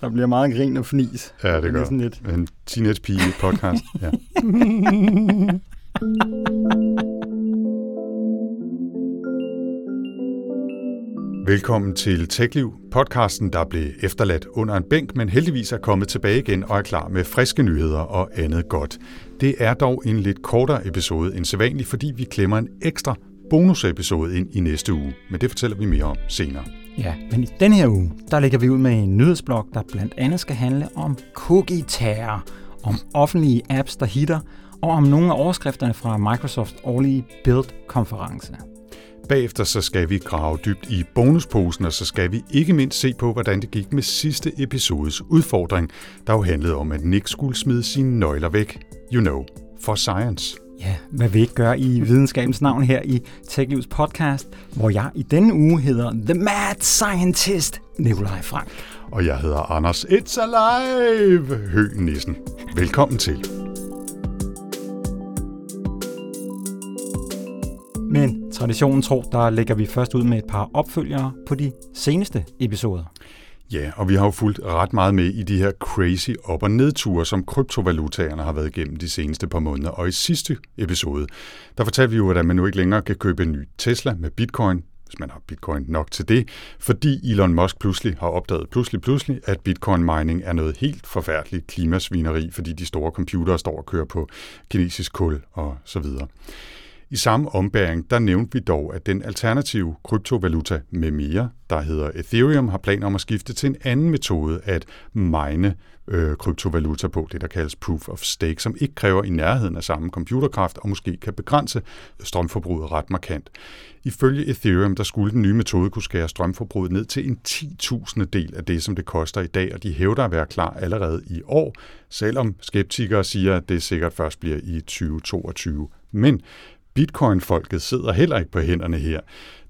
Der bliver meget grin og fnis. Ja, det gør. sådan lidt. En teenage podcast. Ja. Velkommen til TechLiv, podcasten, der blev efterladt under en bænk, men heldigvis er kommet tilbage igen og er klar med friske nyheder og andet godt. Det er dog en lidt kortere episode end sædvanligt, fordi vi klemmer en ekstra bonusepisode ind i næste uge, men det fortæller vi mere om senere. Ja, men i denne her uge, der lægger vi ud med en nyhedsblog, der blandt andet skal handle om cookie-terror, om offentlige apps, der hitter, og om nogle af overskrifterne fra Microsofts årlige Build-konference. Bagefter så skal vi grave dybt i bonusposen, og så skal vi ikke mindst se på, hvordan det gik med sidste episodes udfordring, der jo handlede om, at Nick skulle smide sine nøgler væk. You know, for science. Ja, hvad vi ikke gør i videnskabens navn her i TechLivs podcast, hvor jeg i denne uge hedder The Mad Scientist, Nikolaj Frank. Og jeg hedder Anders It's Alive, Hø Nissen. Velkommen til. Men traditionen tro, der lægger vi først ud med et par opfølgere på de seneste episoder. Ja, og vi har jo fulgt ret meget med i de her crazy op- og nedture, som kryptovalutaerne har været igennem de seneste par måneder. Og i sidste episode, der fortalte vi jo, at man nu ikke længere kan købe en ny Tesla med bitcoin, hvis man har bitcoin nok til det, fordi Elon Musk pludselig har opdaget pludselig pludselig, at bitcoin mining er noget helt forfærdeligt klimasvineri, fordi de store computere står og kører på kinesisk kul og så videre. I samme ombæring, der nævnte vi dog, at den alternative kryptovaluta med mere, der hedder Ethereum, har planer om at skifte til en anden metode at mine øh, kryptovaluta på, det der kaldes Proof of Stake, som ikke kræver i nærheden af samme computerkraft og måske kan begrænse strømforbruget ret markant. Ifølge Ethereum, der skulle den nye metode kunne skære strømforbruget ned til en 10.000 del af det, som det koster i dag, og de hævder at være klar allerede i år, selvom skeptikere siger, at det sikkert først bliver i 2022. Men Bitcoin-folket sidder heller ikke på hænderne her.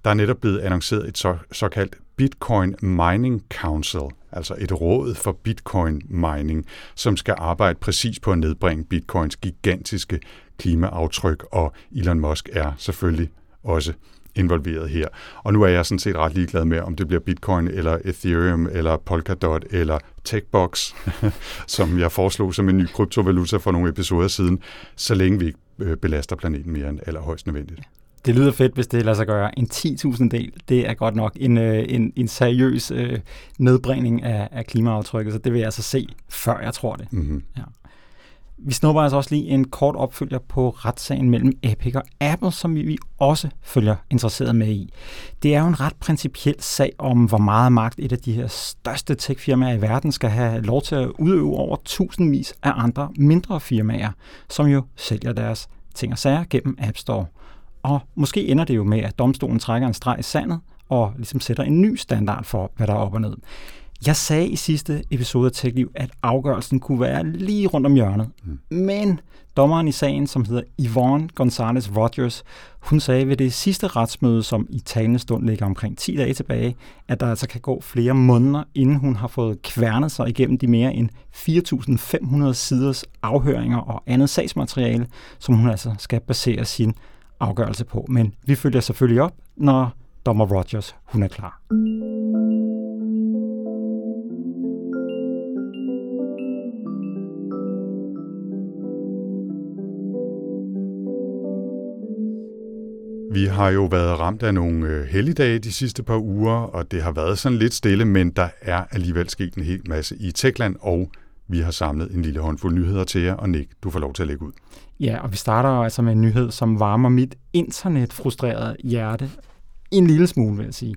Der er netop blevet annonceret et så, såkaldt Bitcoin Mining Council, altså et råd for Bitcoin mining, som skal arbejde præcis på at nedbringe Bitcoins gigantiske klimaaftryk, og Elon Musk er selvfølgelig også involveret her. Og nu er jeg sådan set ret ligeglad med, om det bliver Bitcoin, eller Ethereum, eller Polkadot, eller Techbox, som jeg foreslog som en ny kryptovaluta for nogle episoder siden, så længe vi ikke øh, belaster planeten mere end allerhøjst nødvendigt. Det lyder fedt, hvis det lader sig gøre. En 10.000 del, det er godt nok en, øh, en, en seriøs øh, nedbringning af, af klimaaftrykket, så det vil jeg altså se, før jeg tror det. Mm-hmm. Ja. Vi snupper altså også lige en kort opfølger på retssagen mellem Epic og Apple, som vi også følger interesseret med i. Det er jo en ret principiel sag om, hvor meget magt et af de her største techfirmaer i verden skal have lov til at udøve over tusindvis af andre mindre firmaer, som jo sælger deres ting og sager gennem App Store. Og måske ender det jo med, at domstolen trækker en streg i sandet og ligesom sætter en ny standard for, hvad der er op og ned. Jeg sagde i sidste episode af TechLiv, at afgørelsen kunne være lige rundt om hjørnet. Mm. Men dommeren i sagen, som hedder Yvonne Gonzalez Rogers, hun sagde ved det sidste retsmøde, som i talende stund ligger omkring 10 dage tilbage, at der altså kan gå flere måneder, inden hun har fået kværnet sig igennem de mere end 4.500 siders afhøringer og andet sagsmateriale, som hun altså skal basere sin afgørelse på. Men vi følger selvfølgelig op, når dommer Rogers hun er klar. Vi har jo været ramt af nogle øh, helligdage de sidste par uger, og det har været sådan lidt stille, men der er alligevel sket en hel masse i Tekland, og vi har samlet en lille håndfuld nyheder til jer, og Nick, du får lov til at lægge ud. Ja, og vi starter altså med en nyhed, som varmer mit internetfrustrerede hjerte en lille smule, vil jeg sige.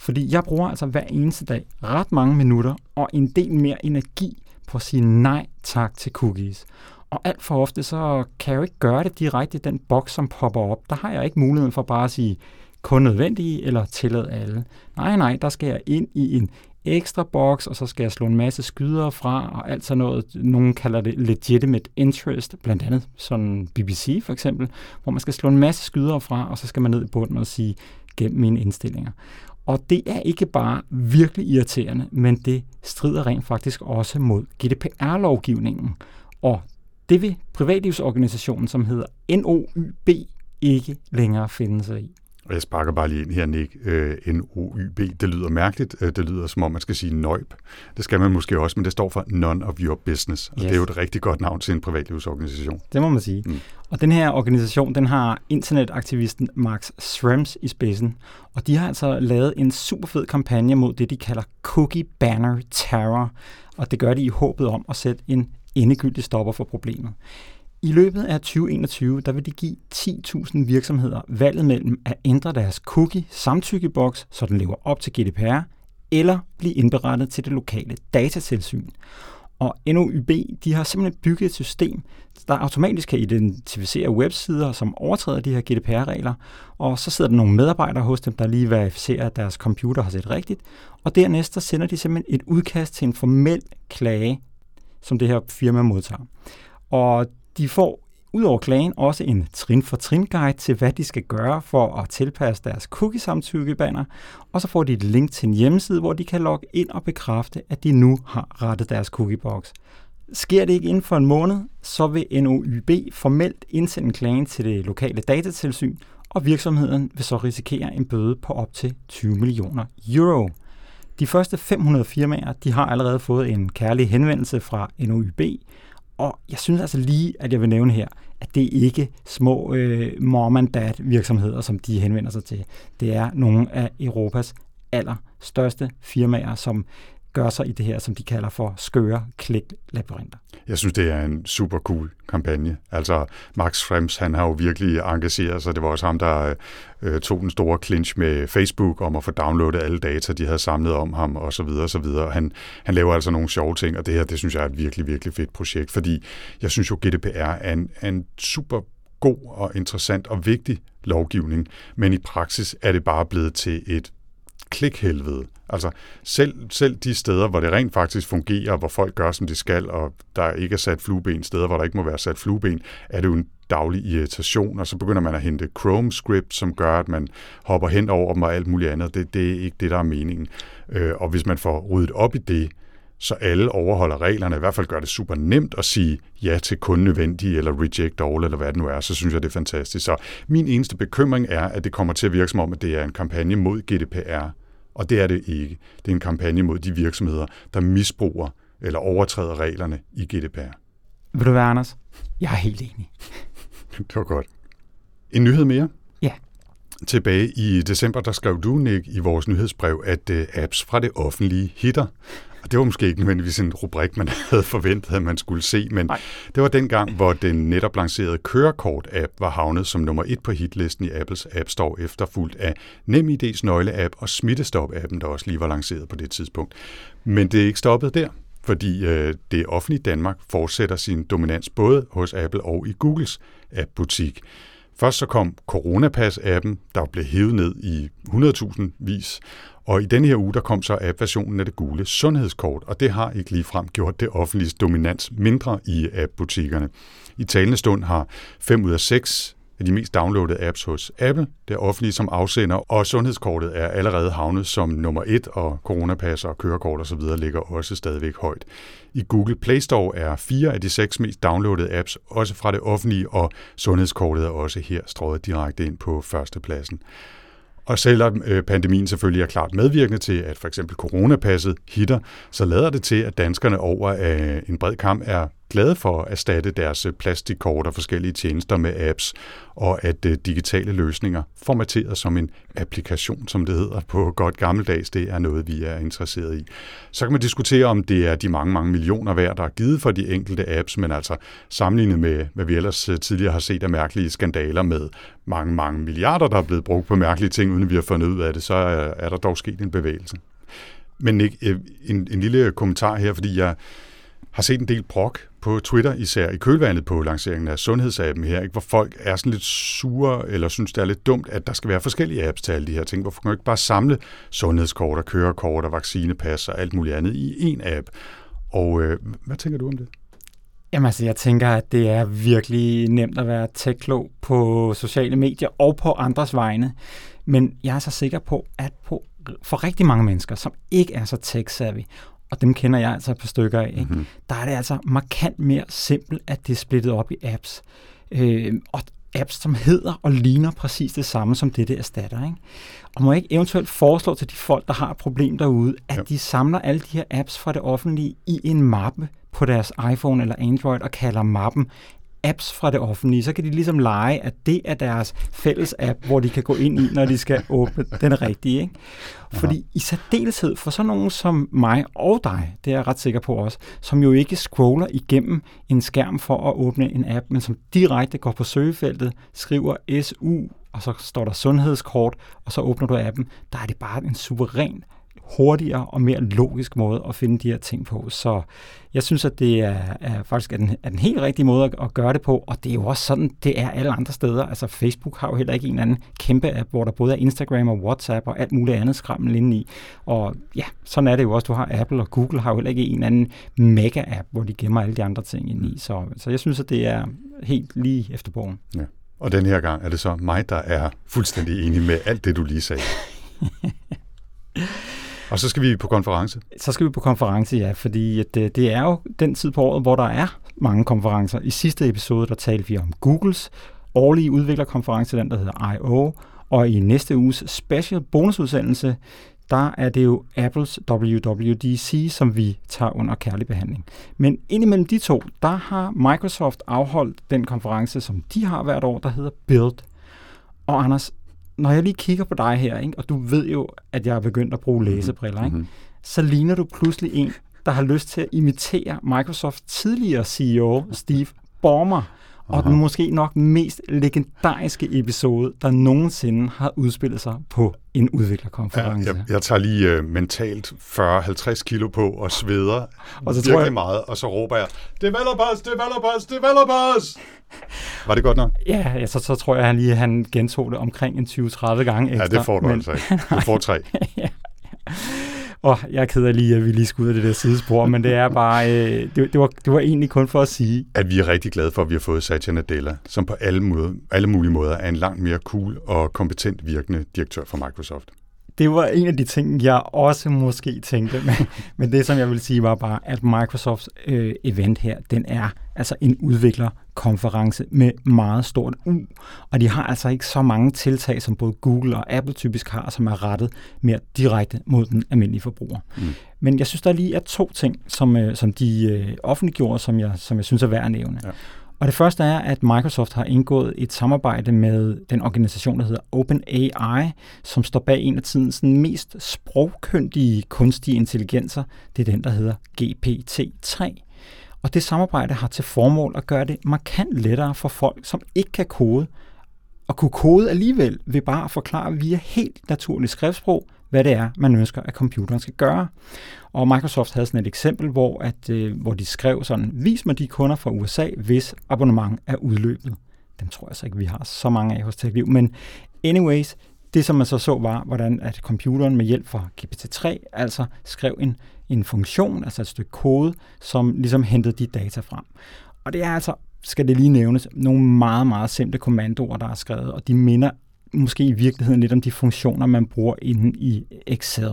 Fordi jeg bruger altså hver eneste dag ret mange minutter og en del mere energi på at sige nej tak til cookies. Og alt for ofte, så kan jeg jo ikke gøre det direkte i den boks, som popper op. Der har jeg ikke muligheden for bare at sige, kun nødvendige eller tillade alle. Nej, nej, der skal jeg ind i en ekstra boks, og så skal jeg slå en masse skyder fra, og alt sådan noget, nogen kalder det legitimate interest, blandt andet sådan BBC for eksempel, hvor man skal slå en masse skyder fra, og så skal man ned i bunden og sige, gennem mine indstillinger. Og det er ikke bare virkelig irriterende, men det strider rent faktisk også mod GDPR-lovgivningen. Og det vil privatlivsorganisationen, som hedder NOYB, ikke længere finde sig i. Og jeg sparker bare lige ind her, Nick. Øh, N-O-Y-B, det lyder mærkeligt. Øh, det lyder som om, man skal sige nøjb. Det skal man måske også, men det står for None of Your Business. Og yes. det er jo et rigtig godt navn til en privatlivsorganisation. Det må man sige. Mm. Og den her organisation, den har internetaktivisten Max Schrems i spidsen. Og de har altså lavet en super fed kampagne mod det, de kalder Cookie Banner Terror. Og det gør de i håbet om at sætte en endegyldigt stopper for problemet. I løbet af 2021, der vil de give 10.000 virksomheder valget mellem at ændre deres cookie samtykkeboks, så den lever op til GDPR, eller blive indberettet til det lokale datatilsyn. Og NOYB de har simpelthen bygget et system, der automatisk kan identificere websider, som overtræder de her GDPR-regler, og så sidder der nogle medarbejdere hos dem, der lige verificerer, at deres computer har set rigtigt, og dernæst så sender de simpelthen et udkast til en formel klage, som det her firma modtager. Og de får udover klagen også en trin-for-trin-guide til, hvad de skal gøre for at tilpasse deres cookie-samtykkebanner, og så får de et link til en hjemmeside, hvor de kan logge ind og bekræfte, at de nu har rettet deres cookiebox. Sker det ikke inden for en måned, så vil NOYB formelt indsende klagen til det lokale datatilsyn, og virksomheden vil så risikere en bøde på op til 20 millioner euro. De første 500 firmaer de har allerede fået en kærlig henvendelse fra NOIB, og jeg synes altså lige, at jeg vil nævne her, at det ikke små øh, mom and dad virksomheder, som de henvender sig til. Det er nogle af Europas allerstørste firmaer, som gør sig i det her, som de kalder for skøre klik-labyrinter. Jeg synes, det er en super cool kampagne. Altså, Max Frems, han har jo virkelig engageret sig. Det var også ham, der øh, tog den store clinch med Facebook om at få downloadet alle data, de havde samlet om ham, og så videre, og så videre. Han, han laver altså nogle sjove ting, og det her, det synes jeg er et virkelig, virkelig fedt projekt, fordi jeg synes jo, GDPR er en, er en super god og interessant og vigtig lovgivning, men i praksis er det bare blevet til et klikhelvede. Altså selv, selv de steder, hvor det rent faktisk fungerer, hvor folk gør, som de skal, og der ikke er sat flueben, steder, hvor der ikke må være sat flueben, er det jo en daglig irritation, og så begynder man at hente Chrome script, som gør, at man hopper hen over dem og alt muligt andet. Det, det er ikke det, der er meningen. Øh, og hvis man får ryddet op i det, så alle overholder reglerne, i hvert fald gør det super nemt at sige ja til kun nødvendige, eller reject all, eller hvad det nu er, så synes jeg, det er fantastisk. Så min eneste bekymring er, at det kommer til at virke som om, at det er en kampagne mod GDPR, og det er det ikke. Det er en kampagne mod de virksomheder, der misbruger eller overtræder reglerne i GDPR. Vil du være, Anders? Jeg er helt enig. det var godt. En nyhed mere? Ja. Tilbage i december, der skrev du, Nick, i vores nyhedsbrev, at uh, apps fra det offentlige hitter. Og det var måske ikke nødvendigvis en rubrik, man havde forventet, at man skulle se, men Nej. det var den gang, hvor den netop lancerede kørekort-app var havnet som nummer et på hitlisten i Apples App Store, efterfulgt af NemID's nøgle-app og Smittestop-appen, der også lige var lanceret på det tidspunkt. Men det er ikke stoppet der, fordi øh, det offentlige Danmark fortsætter sin dominans både hos Apple og i Googles app-butik. Først så kom Coronapass-appen, der blev hævet ned i 100.000 vis, og i denne her uge, der kom så app-versionen af det gule sundhedskort, og det har ikke ligefrem gjort det offentlige dominans mindre i app-butikkerne. I talende stund har 5 ud af 6 af de mest downloadede apps hos Apple, det offentlige som afsender, og sundhedskortet er allerede havnet som nummer et, og coronapas og kørekort osv. ligger også stadigvæk højt. I Google Play Store er fire af de seks mest downloadede apps også fra det offentlige, og sundhedskortet er også her strøget direkte ind på førstepladsen. Og selvom øh, pandemien selvfølgelig er klart medvirkende til, at for eksempel coronapasset hitter, så lader det til, at danskerne over øh, en bred kamp er glade for at erstatte deres øh, plastikkort og forskellige tjenester med apps, og at øh, digitale løsninger formateret som en applikation, som det hedder på godt gammeldags, det er noget, vi er interesseret i. Så kan man diskutere, om det er de mange, mange millioner værd, der er givet for de enkelte apps, men altså sammenlignet med, hvad vi ellers øh, tidligere har set af mærkelige skandaler med mange, mange milliarder, der er blevet brugt på mærkelige ting, uden vi har fundet ud af det, så er, der dog sket en bevægelse. Men Nick, en, en lille kommentar her, fordi jeg har set en del brok på Twitter, især i kølvandet på lanceringen af sundhedsappen her, ikke? hvor folk er sådan lidt sure, eller synes, det er lidt dumt, at der skal være forskellige apps til alle de her ting. Hvorfor kan man ikke bare samle sundhedskort og kørekort og vaccinepas og alt muligt andet i én app? Og øh, hvad tænker du om det? Jamen altså, jeg tænker, at det er virkelig nemt at være tech på sociale medier og på andres vegne. Men jeg er så sikker på, at på, for rigtig mange mennesker, som ikke er så tech-savvy, og dem kender jeg altså et par stykker af, Mm-hmm. der er det altså markant mere simpelt, at det er splittet op i apps. Øh, og apps, som hedder og ligner præcis det samme, som det, det erstatter. Ikke? Og må jeg ikke eventuelt foreslå til de folk, der har et problem derude, at ja. de samler alle de her apps fra det offentlige i en mappe på deres iPhone eller Android og kalder mappen apps fra det offentlige, så kan de ligesom lege, at det er deres fælles app, hvor de kan gå ind i, når de skal åbne den rigtige. Ikke? Fordi i særdeleshed for sådan nogen som mig og dig, det er jeg ret sikker på også, som jo ikke scroller igennem en skærm for at åbne en app, men som direkte går på søgefeltet, skriver SU, og så står der sundhedskort, og så åbner du appen, der er det bare en suveræn hurtigere og mere logisk måde at finde de her ting på. Så jeg synes, at det er, er faktisk er den, er den helt rigtige måde at, at gøre det på, og det er jo også sådan, det er alle andre steder. Altså Facebook har jo heller ikke en anden kæmpe app, hvor der både er Instagram og WhatsApp og alt muligt andet skrammel inde i. Og ja, sådan er det jo også. Du har Apple og Google har jo heller ikke en anden mega-app, hvor de gemmer alle de andre ting ind i. Så, så jeg synes, at det er helt lige efter bogen. Ja. Og den her gang er det så mig, der er fuldstændig enig med alt det, du lige sagde. Og så skal vi på konference? Så skal vi på konference, ja, fordi at det, det er jo den tid på året, hvor der er mange konferencer. I sidste episode, der talte vi om Googles årlige udviklerkonference, den der hedder I.O., og i næste uges special bonusudsendelse, der er det jo Apples WWDC, som vi tager under kærlig behandling. Men indimellem de to, der har Microsoft afholdt den konference, som de har hvert år, der hedder Build. Og Anders, når jeg lige kigger på dig her, ikke, og du ved jo, at jeg er begyndt at bruge mhm. læsebriller, ikke, mm-hmm. så ligner du pludselig en, der har lyst til at imitere Microsoft tidligere CEO, Steve Ballmer, og den måske nok mest legendariske episode, der nogensinde har udspillet sig på en udviklerkonference. Ja, jeg, jeg tager lige uh, mentalt 40-50 kilo på og sveder og så virkelig tror jeg, meget, og så råber jeg, developers, developers, developers! Var det godt nok? Ja, ja så, så tror jeg, at han lige han gentog det omkring en 20-30 gange ekstra. Ja, det får du men, altså ikke. Du får tre. ja. Og jeg er ked af lige, at vi lige skulle ud af det der sidespor, men det er bare, øh, det, det, var, det var egentlig kun for at sige. At vi er rigtig glade for, at vi har fået Satya Nadella, som på alle, måder, alle mulige måder er en langt mere cool og kompetent virkende direktør for Microsoft det var en af de ting, jeg også måske tænkte, men, men det som jeg vil sige var bare, at Microsofts øh, event her, den er altså en udviklerkonference med meget stort U, og de har altså ikke så mange tiltag, som både Google og Apple typisk har, som er rettet mere direkte mod den almindelige forbruger. Mm. Men jeg synes, der lige er to ting, som, øh, som de øh, offentliggjorde, som jeg, som jeg synes er værd at nævne. Ja. Og det første er, at Microsoft har indgået et samarbejde med den organisation, der hedder OpenAI, som står bag en af tidens mest sprogkyndige kunstige intelligenser. Det er den, der hedder GPT-3. Og det samarbejde har til formål at gøre det markant lettere for folk, som ikke kan kode, at kunne kode alligevel ved bare at forklare via helt naturligt skriftsprog, hvad det er, man ønsker, at computeren skal gøre. Og Microsoft havde sådan et eksempel, hvor, at, øh, hvor de skrev sådan, vis mig de kunder fra USA, hvis abonnement er udløbet. Dem tror jeg så ikke, vi har så mange af hos TechLiv. Men anyways, det som man så så var, hvordan at computeren med hjælp fra GPT-3 altså skrev en, en funktion, altså et stykke kode, som ligesom hentede de data frem. Og det er altså, skal det lige nævnes, nogle meget, meget simple kommandoer, der er skrevet, og de minder måske i virkeligheden lidt om de funktioner, man bruger inde i Excel.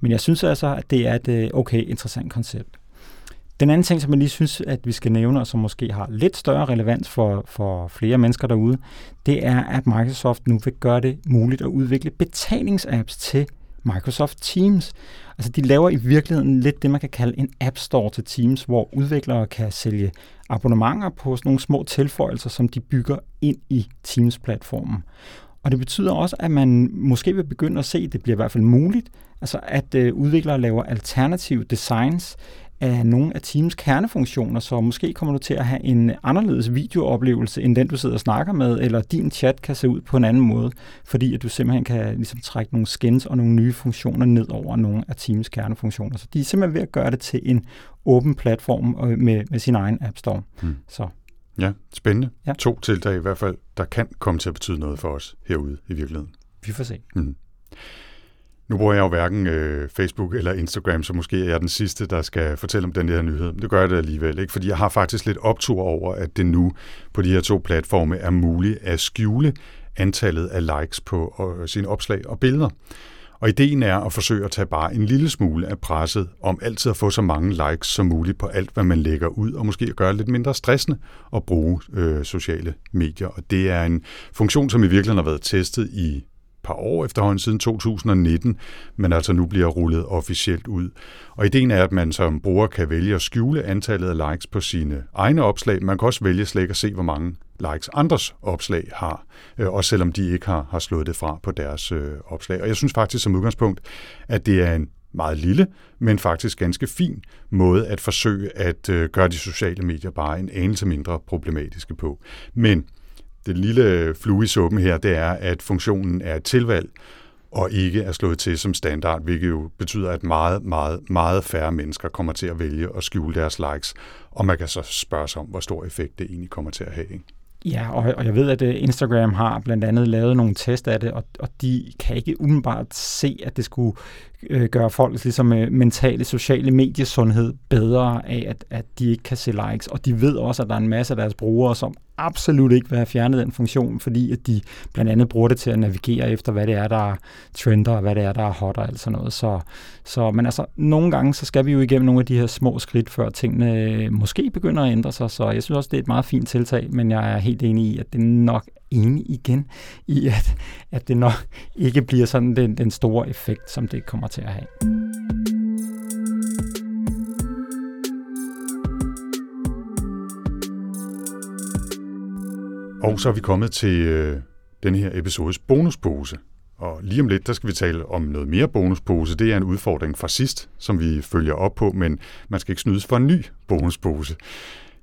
Men jeg synes altså, at det er et øh, okay interessant koncept. Den anden ting, som jeg lige synes, at vi skal nævne, og som måske har lidt større relevans for, for flere mennesker derude, det er, at Microsoft nu vil gøre det muligt at udvikle betalingsapps til Microsoft Teams. Altså de laver i virkeligheden lidt det, man kan kalde en App Store til Teams, hvor udviklere kan sælge abonnementer på sådan nogle små tilføjelser, som de bygger ind i Teams-platformen. Og det betyder også, at man måske vil begynde at se, det bliver i hvert fald muligt, altså at øh, udviklere laver alternative designs af nogle af Teams kernefunktioner, så måske kommer du til at have en anderledes videooplevelse, end den du sidder og snakker med, eller din chat kan se ud på en anden måde, fordi at du simpelthen kan ligesom trække nogle skins og nogle nye funktioner ned over nogle af Teams kernefunktioner. Så de er simpelthen ved at gøre det til en åben platform øh, med, med sin egen App Store. Hmm. Så Ja, spændende. Ja. To tiltag i hvert fald, der kan komme til at betyde noget for os herude i virkeligheden. Vi får se. Mm. Nu bruger jeg jo hverken øh, Facebook eller Instagram, så måske er jeg den sidste, der skal fortælle om den her nyhed. Men det gør jeg det alligevel, ikke? fordi jeg har faktisk lidt optur over, at det nu på de her to platforme er muligt at skjule antallet af likes på øh, sine opslag og billeder. Og ideen er at forsøge at tage bare en lille smule af presset om altid at få så mange likes som muligt på alt, hvad man lægger ud, og måske at gøre det lidt mindre stressende at bruge øh, sociale medier. Og det er en funktion, som i virkeligheden har været testet i par år efterhånden siden 2019, men altså nu bliver rullet officielt ud. Og ideen er, at man som bruger kan vælge at skjule antallet af likes på sine egne opslag. Man kan også vælge slet ikke at se, hvor mange likes andres opslag har, øh, også selvom de ikke har, har slået det fra på deres øh, opslag. Og jeg synes faktisk som udgangspunkt, at det er en meget lille, men faktisk ganske fin måde at forsøge at øh, gøre de sociale medier bare en anelse mindre problematiske på. Men det lille flue i suppen her, det er, at funktionen er et tilvalg, og ikke er slået til som standard, hvilket jo betyder, at meget, meget, meget færre mennesker kommer til at vælge at skjule deres likes, og man kan så spørge sig om, hvor stor effekt det egentlig kommer til at have. Ikke? Ja, og, og jeg ved, at øh, Instagram har blandt andet lavet nogle test af det, og, og de kan ikke umiddelbart se, at det skulle øh, gøre folks ligesom, øh, mentale, sociale mediesundhed bedre af, at, at de ikke kan se likes. Og de ved også, at der er en masse af deres brugere, som absolut ikke vil have fjernet den funktion, fordi at de blandt andet bruger det til at navigere efter, hvad det er, der er trender, og hvad det er, der er hot og alt sådan noget. Så, så, men altså, nogle gange, så skal vi jo igennem nogle af de her små skridt, før tingene øh, måske begynder at ændre sig. Så jeg synes også, det er et meget fint tiltag, men jeg er helt enig i, at det nok enig igen i, at, at det nok ikke bliver sådan den, den store effekt, som det kommer til at have. Og så er vi kommet til øh, den her episodes bonuspose. Og lige om lidt, der skal vi tale om noget mere bonuspose. Det er en udfordring fra sidst, som vi følger op på, men man skal ikke snydes for en ny bonuspose.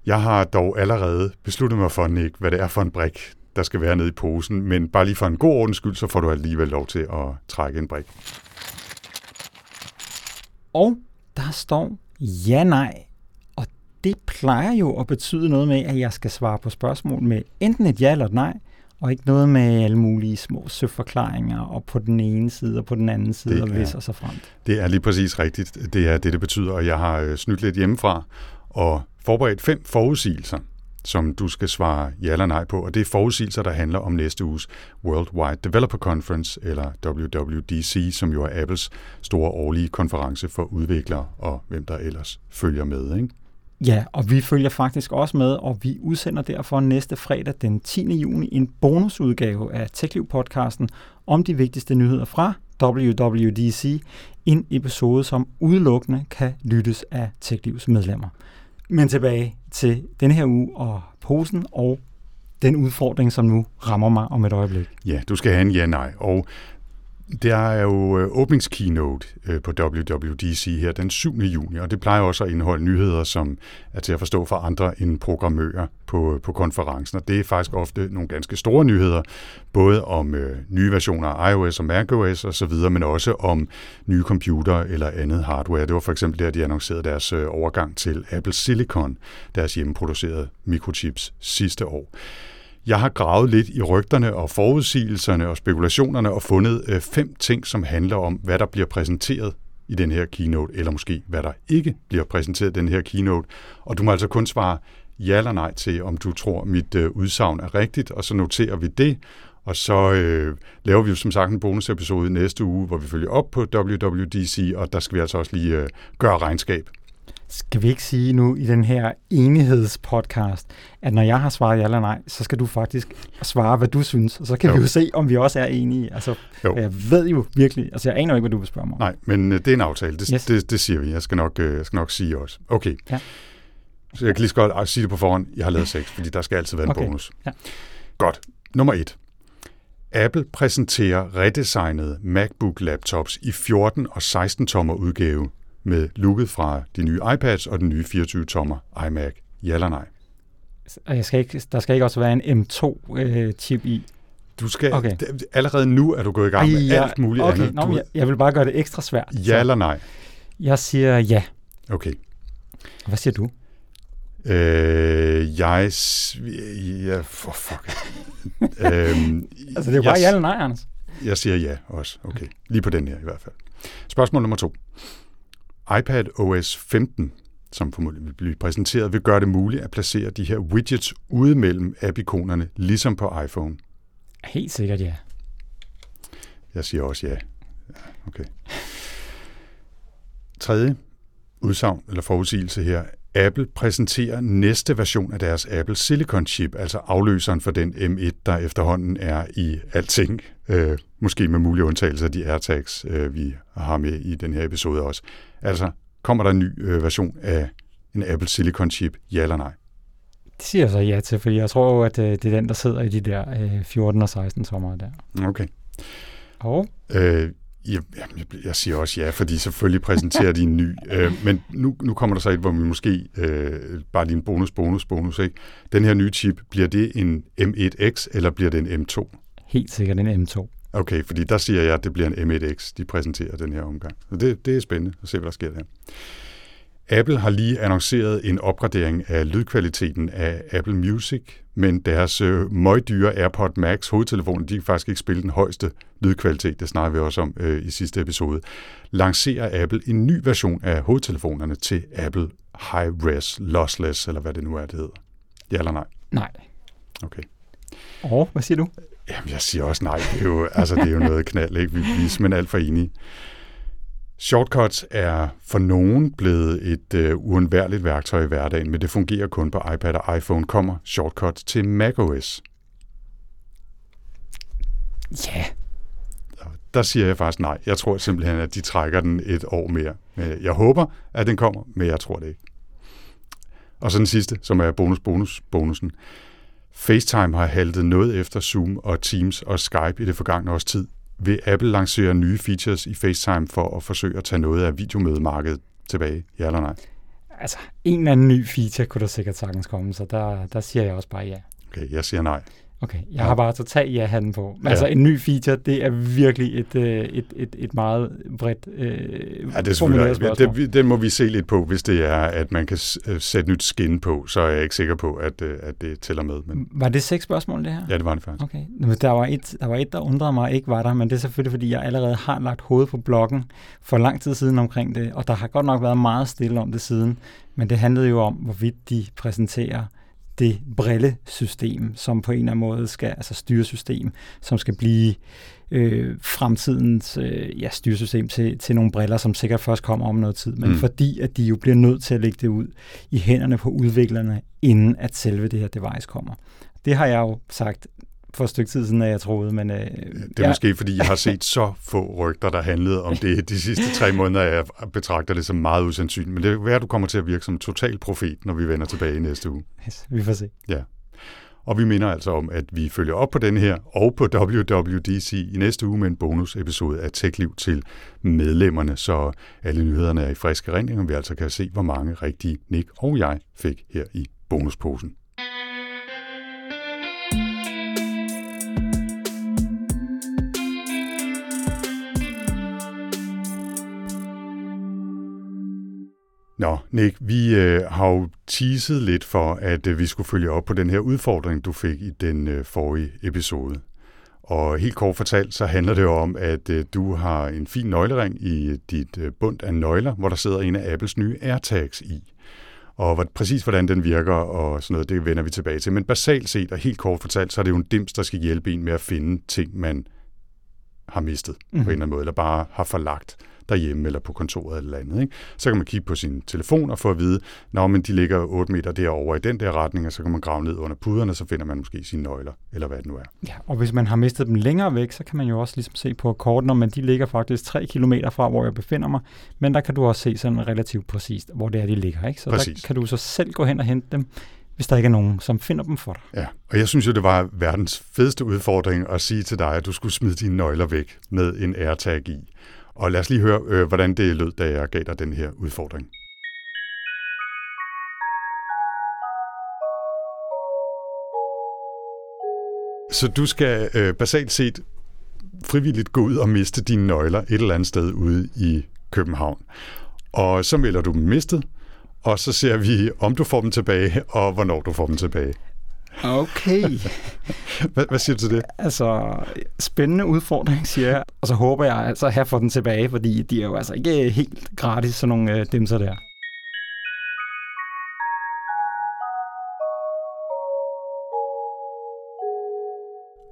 Jeg har dog allerede besluttet mig for, Nick, hvad det er for en brik, der skal være nede i posen, men bare lige for en god ordens skyld, så får du alligevel lov til at trække en brik. Og der står ja, nej, og det plejer jo at betyde noget med, at jeg skal svare på spørgsmål med enten et ja eller et nej, og ikke noget med alle mulige små søforklaringer og på den ene side og på den anden side, det og hvis og så frem. Det er lige præcis rigtigt. Det er det, det betyder, og jeg har øh, snydt lidt hjemmefra og forberedt fem forudsigelser, som du skal svare ja eller nej på, og det er forudsigelser, der handler om næste uges Worldwide Developer Conference, eller WWDC, som jo er Apples store årlige konference for udviklere og hvem der ellers følger med. Ikke? Ja, og vi følger faktisk også med, og vi udsender derfor næste fredag den 10. juni en bonusudgave af TechLiv-podcasten om de vigtigste nyheder fra WWDC, en episode, som udelukkende kan lyttes af TechLivs medlemmer. Men tilbage til denne her uge og posen og den udfordring, som nu rammer mig om et øjeblik. Ja, du skal have en ja-nej. Og det er jo øh, åbningskeynote øh, på WWDC her den 7. juni, og det plejer også at indeholde nyheder, som er til at forstå for andre end programmører på, øh, på konferencen. Og det er faktisk ofte nogle ganske store nyheder, både om øh, nye versioner af iOS og macOS osv., men også om nye computer eller andet hardware. Det var for eksempel der, de annoncerede deres overgang til Apple Silicon, deres hjemmeproducerede mikrochips sidste år. Jeg har gravet lidt i rygterne og forudsigelserne og spekulationerne og fundet øh, fem ting, som handler om, hvad der bliver præsenteret i den her keynote, eller måske hvad der ikke bliver præsenteret i den her keynote. Og du må altså kun svare ja eller nej til, om du tror, mit øh, udsagn er rigtigt, og så noterer vi det, og så øh, laver vi jo som sagt en bonusepisode næste uge, hvor vi følger op på WWDC, og der skal vi altså også lige øh, gøre regnskab skal vi ikke sige nu i den her enighedspodcast, at når jeg har svaret ja eller nej, så skal du faktisk svare, hvad du synes, og så kan jo. vi jo se, om vi også er enige. Altså, jo. jeg ved jo virkelig, altså jeg aner ikke, hvad du vil spørge mig. Nej, men øh, det er en aftale, det, yes. det, det siger vi. Jeg skal nok, øh, jeg skal nok sige også. Okay. Ja. Så jeg kan lige så godt sige det på forhånd, jeg har lavet seks, fordi der skal altid være en okay. bonus. Ja. Godt. Nummer et. Apple præsenterer redesignede MacBook laptops i 14 og 16 tommer udgave med looket fra de nye iPads og den nye 24-tommer iMac? Ja eller nej? Jeg skal ikke, der skal ikke også være en M2-chip øh, i? Du skal, okay. allerede nu er du gået i gang med ja, alt muligt okay. andet. Nå, du, jeg, jeg vil bare gøre det ekstra svært. Ja så. eller nej? Jeg siger ja. Okay. Hvad siger du? Øh, jeg... Ja, for fuck. øhm, altså, det er jo bare ja eller nej, Anders. Jeg siger ja også. Okay. Lige på den her i hvert fald. Spørgsmål nummer to iPad OS 15, som formodentlig vil blive præsenteret, vil gøre det muligt at placere de her widgets ude mellem app-ikonerne, ligesom på iPhone. Helt sikkert ja. Jeg siger også ja. Okay. Tredje udsagn eller forudsigelse her. Apple præsenterer næste version af deres Apple Silicon Chip, altså afløseren for den M1, der efterhånden er i alting. Øh, måske med mulige undtagelser af de AirTags, øh, vi har med i den her episode også. Altså, kommer der en ny øh, version af en Apple Silicon Chip, ja eller nej? Det siger jeg så ja til, fordi jeg tror at øh, det er den, der sidder i de der øh, 14 og 16 sommer der. Okay. Og? Øh, jeg, jeg siger også ja, fordi selvfølgelig præsenterer de en ny. Øh, men nu, nu kommer der så et, hvor vi måske øh, bare lige en bonus, bonus, bonus. Ikke? Den her nye chip, bliver det en M1X, eller bliver det en M2? Helt sikkert en M2. Okay, fordi der siger jeg, at det bliver en M1X, de præsenterer den her omgang. Så det, det er spændende at se, hvad der sker der. Apple har lige annonceret en opgradering af lydkvaliteten af Apple Music, men deres øh, møgdyre AirPod Max hovedtelefon, de kan faktisk ikke spille den højeste lydkvalitet, det snakker vi også om øh, i sidste episode. Lancerer Apple en ny version af hovedtelefonerne til Apple High Res Lossless, eller hvad det nu er, det hedder. Ja eller nej? Nej. Okay. Og hvad siger du? Jamen, jeg siger også nej. Det er jo, altså, det er jo noget knald, ikke? Vi, vi er simpelthen alt for enige. Shortcuts er for nogen blevet et øh, uundværligt værktøj i hverdagen, men det fungerer kun på iPad og iPhone. Kommer shortcuts til macOS? Ja. Der siger jeg faktisk nej. Jeg tror simpelthen, at de trækker den et år mere. Jeg håber, at den kommer, men jeg tror det ikke. Og så den sidste, som er bonus, bonus, bonusen. FaceTime har haltet noget efter Zoom og Teams og Skype i det forgangne års tid. Vil Apple lancere nye features i FaceTime for at forsøge at tage noget af videomødemarkedet tilbage? Ja eller nej? Altså, en eller anden ny feature kunne der sikkert sagtens komme, så der, der siger jeg også bare ja. Okay, jeg siger nej. Okay, jeg ja. har bare totalt ja handen på. Ja. Altså en ny feature, det er virkelig et, øh, et, et, et meget bredt øh, ja, det, er det, det må vi se lidt på, hvis det er, at man kan øh, sætte nyt skin på, så er jeg ikke sikker på, at, øh, at det tæller med. Men... Var det seks spørgsmål, det her? Ja, det var det faktisk. Okay, der var, et, der var et, der undrede mig ikke var der, men det er selvfølgelig, fordi jeg allerede har lagt hovedet på bloggen for lang tid siden omkring det, og der har godt nok været meget stille om det siden, men det handlede jo om, hvorvidt de præsenterer det brillesystem, som på en eller anden måde skal, altså styresystem, som skal blive øh, fremtidens øh, ja, styresystem til, til nogle briller, som sikkert først kommer om noget tid, men mm. fordi at de jo bliver nødt til at lægge det ud i hænderne på udviklerne, inden at selve det her device kommer. Det har jeg jo sagt for et stykke tid siden, at jeg troede. Men, øh, det er ja. måske, fordi jeg har set så få rygter, der handlede om det de sidste tre måneder. Jeg betragter det som meget usandsynligt. Men det er være, at du kommer til at virke som total profet, når vi vender tilbage i næste uge. Yes, vi får se. Ja. Og vi minder altså om, at vi følger op på den her og på WWDC i næste uge med en bonusepisode af TechLiv til medlemmerne, så alle nyhederne er i friske rending, og vi altså kan se, hvor mange rigtige Nick og jeg fik her i bonusposen. Nå, Nick, vi øh, har jo teaset lidt for, at øh, vi skulle følge op på den her udfordring, du fik i den øh, forrige episode. Og helt kort fortalt, så handler det jo om, at øh, du har en fin nøglering i dit øh, bund af nøgler, hvor der sidder en af Apples nye AirTags i. Og hvad, præcis hvordan den virker og sådan noget, det vender vi tilbage til. Men basalt set og helt kort fortalt, så er det jo en dims, der skal hjælpe en med at finde ting, man har mistet mm-hmm. på en mhm. eller anden måde, eller bare har forlagt derhjemme eller på kontoret eller andet. Ikke? Så kan man kigge på sin telefon og få at vide, når men de ligger 8 meter derovre i den der retning, og så kan man grave ned under puderne, og så finder man måske sine nøgler, eller hvad det nu er. Ja, og hvis man har mistet dem længere væk, så kan man jo også ligesom se på kortene, men de ligger faktisk 3 km fra, hvor jeg befinder mig, men der kan du også se sådan relativt præcist, hvor det er, de ligger. Ikke? Så Præcis. der kan du så selv gå hen og hente dem, hvis der ikke er nogen, som finder dem for dig. Ja, og jeg synes jo, det var verdens fedeste udfordring at sige til dig, at du skulle smide dine nøgler væk med en AirTag i. Og lad os lige høre, øh, hvordan det lød, da jeg gav dig den her udfordring. Så du skal øh, basalt set frivilligt gå ud og miste dine nøgler et eller andet sted ude i København. Og så melder du dem mistet, og så ser vi, om du får dem tilbage, og hvornår du får dem tilbage. Okay. hvad, hvad siger du til det? Altså, spændende udfordring, siger jeg. Og så håber jeg altså at få den tilbage, fordi de er jo altså ikke helt gratis, sådan nogle øh, dimser der.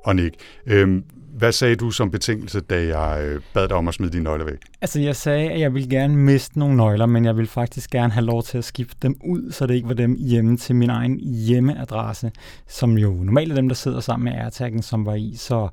Og Nick, øh, hvad sagde du som betingelse, da jeg øh, bad dig om at smide dine nøgler væk? Altså, jeg sagde, at jeg ville gerne miste nogle nøgler, men jeg vil faktisk gerne have lov til at skifte dem ud, så det ikke var dem hjemme til min egen hjemmeadresse, som jo normalt er dem, der sidder sammen med AirTag'en, som var i. Så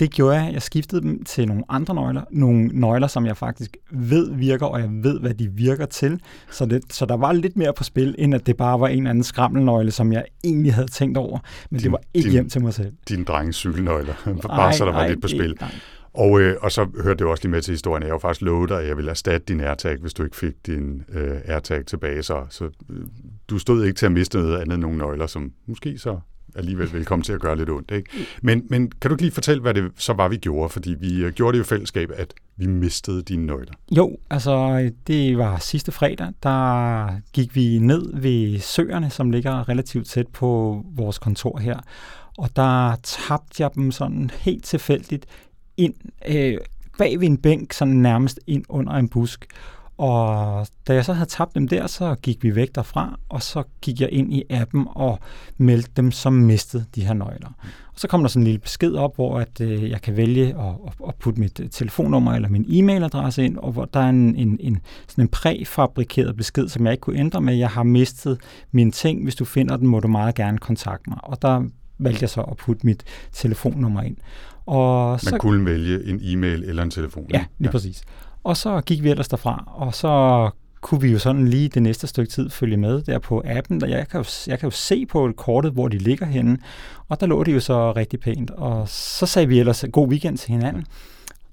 det gjorde jeg. Jeg skiftede dem til nogle andre nøgler. Nogle nøgler, som jeg faktisk ved virker, og jeg ved, hvad de virker til. Så, det, så der var lidt mere på spil, end at det bare var en eller anden skrammelnøgle, som jeg egentlig havde tænkt over. Men din, det var ikke din, hjem til mig selv. Din drenges cykelnøgler. bare ej, så der var ej, lidt på spil. Ej. Og, øh, og så hørte det også lige med til historien. Jeg har jo faktisk lovet dig, at jeg ville erstatte din AirTag, hvis du ikke fik din øh, AirTag tilbage. Så, så øh, du stod ikke til at miste noget andet end nogle nøgler, som måske så alligevel vil komme til at gøre lidt ondt. Ikke? Men, men kan du ikke lige fortælle, hvad det så var, vi gjorde? Fordi vi øh, gjorde det jo i fællesskab, at vi mistede dine nøgler. Jo, altså det var sidste fredag, der gik vi ned ved søerne, som ligger relativt tæt på vores kontor her. Og der tabte jeg dem sådan helt tilfældigt ind øh, bag ved en bænk, sådan nærmest ind under en busk. Og da jeg så havde tabt dem der, så gik vi væk derfra, og så gik jeg ind i appen og meldte dem som mistet de her nøgler. Og så kom der sådan en lille besked op, hvor at, øh, jeg kan vælge at, at putte mit øh, telefonnummer eller min e-mailadresse ind, og hvor der er en, en, en, sådan en præfabrikeret besked, som jeg ikke kunne ændre med. Jeg har mistet mine ting. Hvis du finder den, må du meget gerne kontakte mig. Og der valgte jeg så at putte mit telefonnummer ind. Og Man så, kunne vælge en e-mail eller en telefon. Ja, lige ja. præcis. Og så gik vi ellers derfra, og så kunne vi jo sådan lige det næste stykke tid følge med der på appen. Der jeg, kan jo, jeg kan jo se på kortet, hvor de ligger henne, og der lå det jo så rigtig pænt. Og så sagde vi ellers god weekend til hinanden.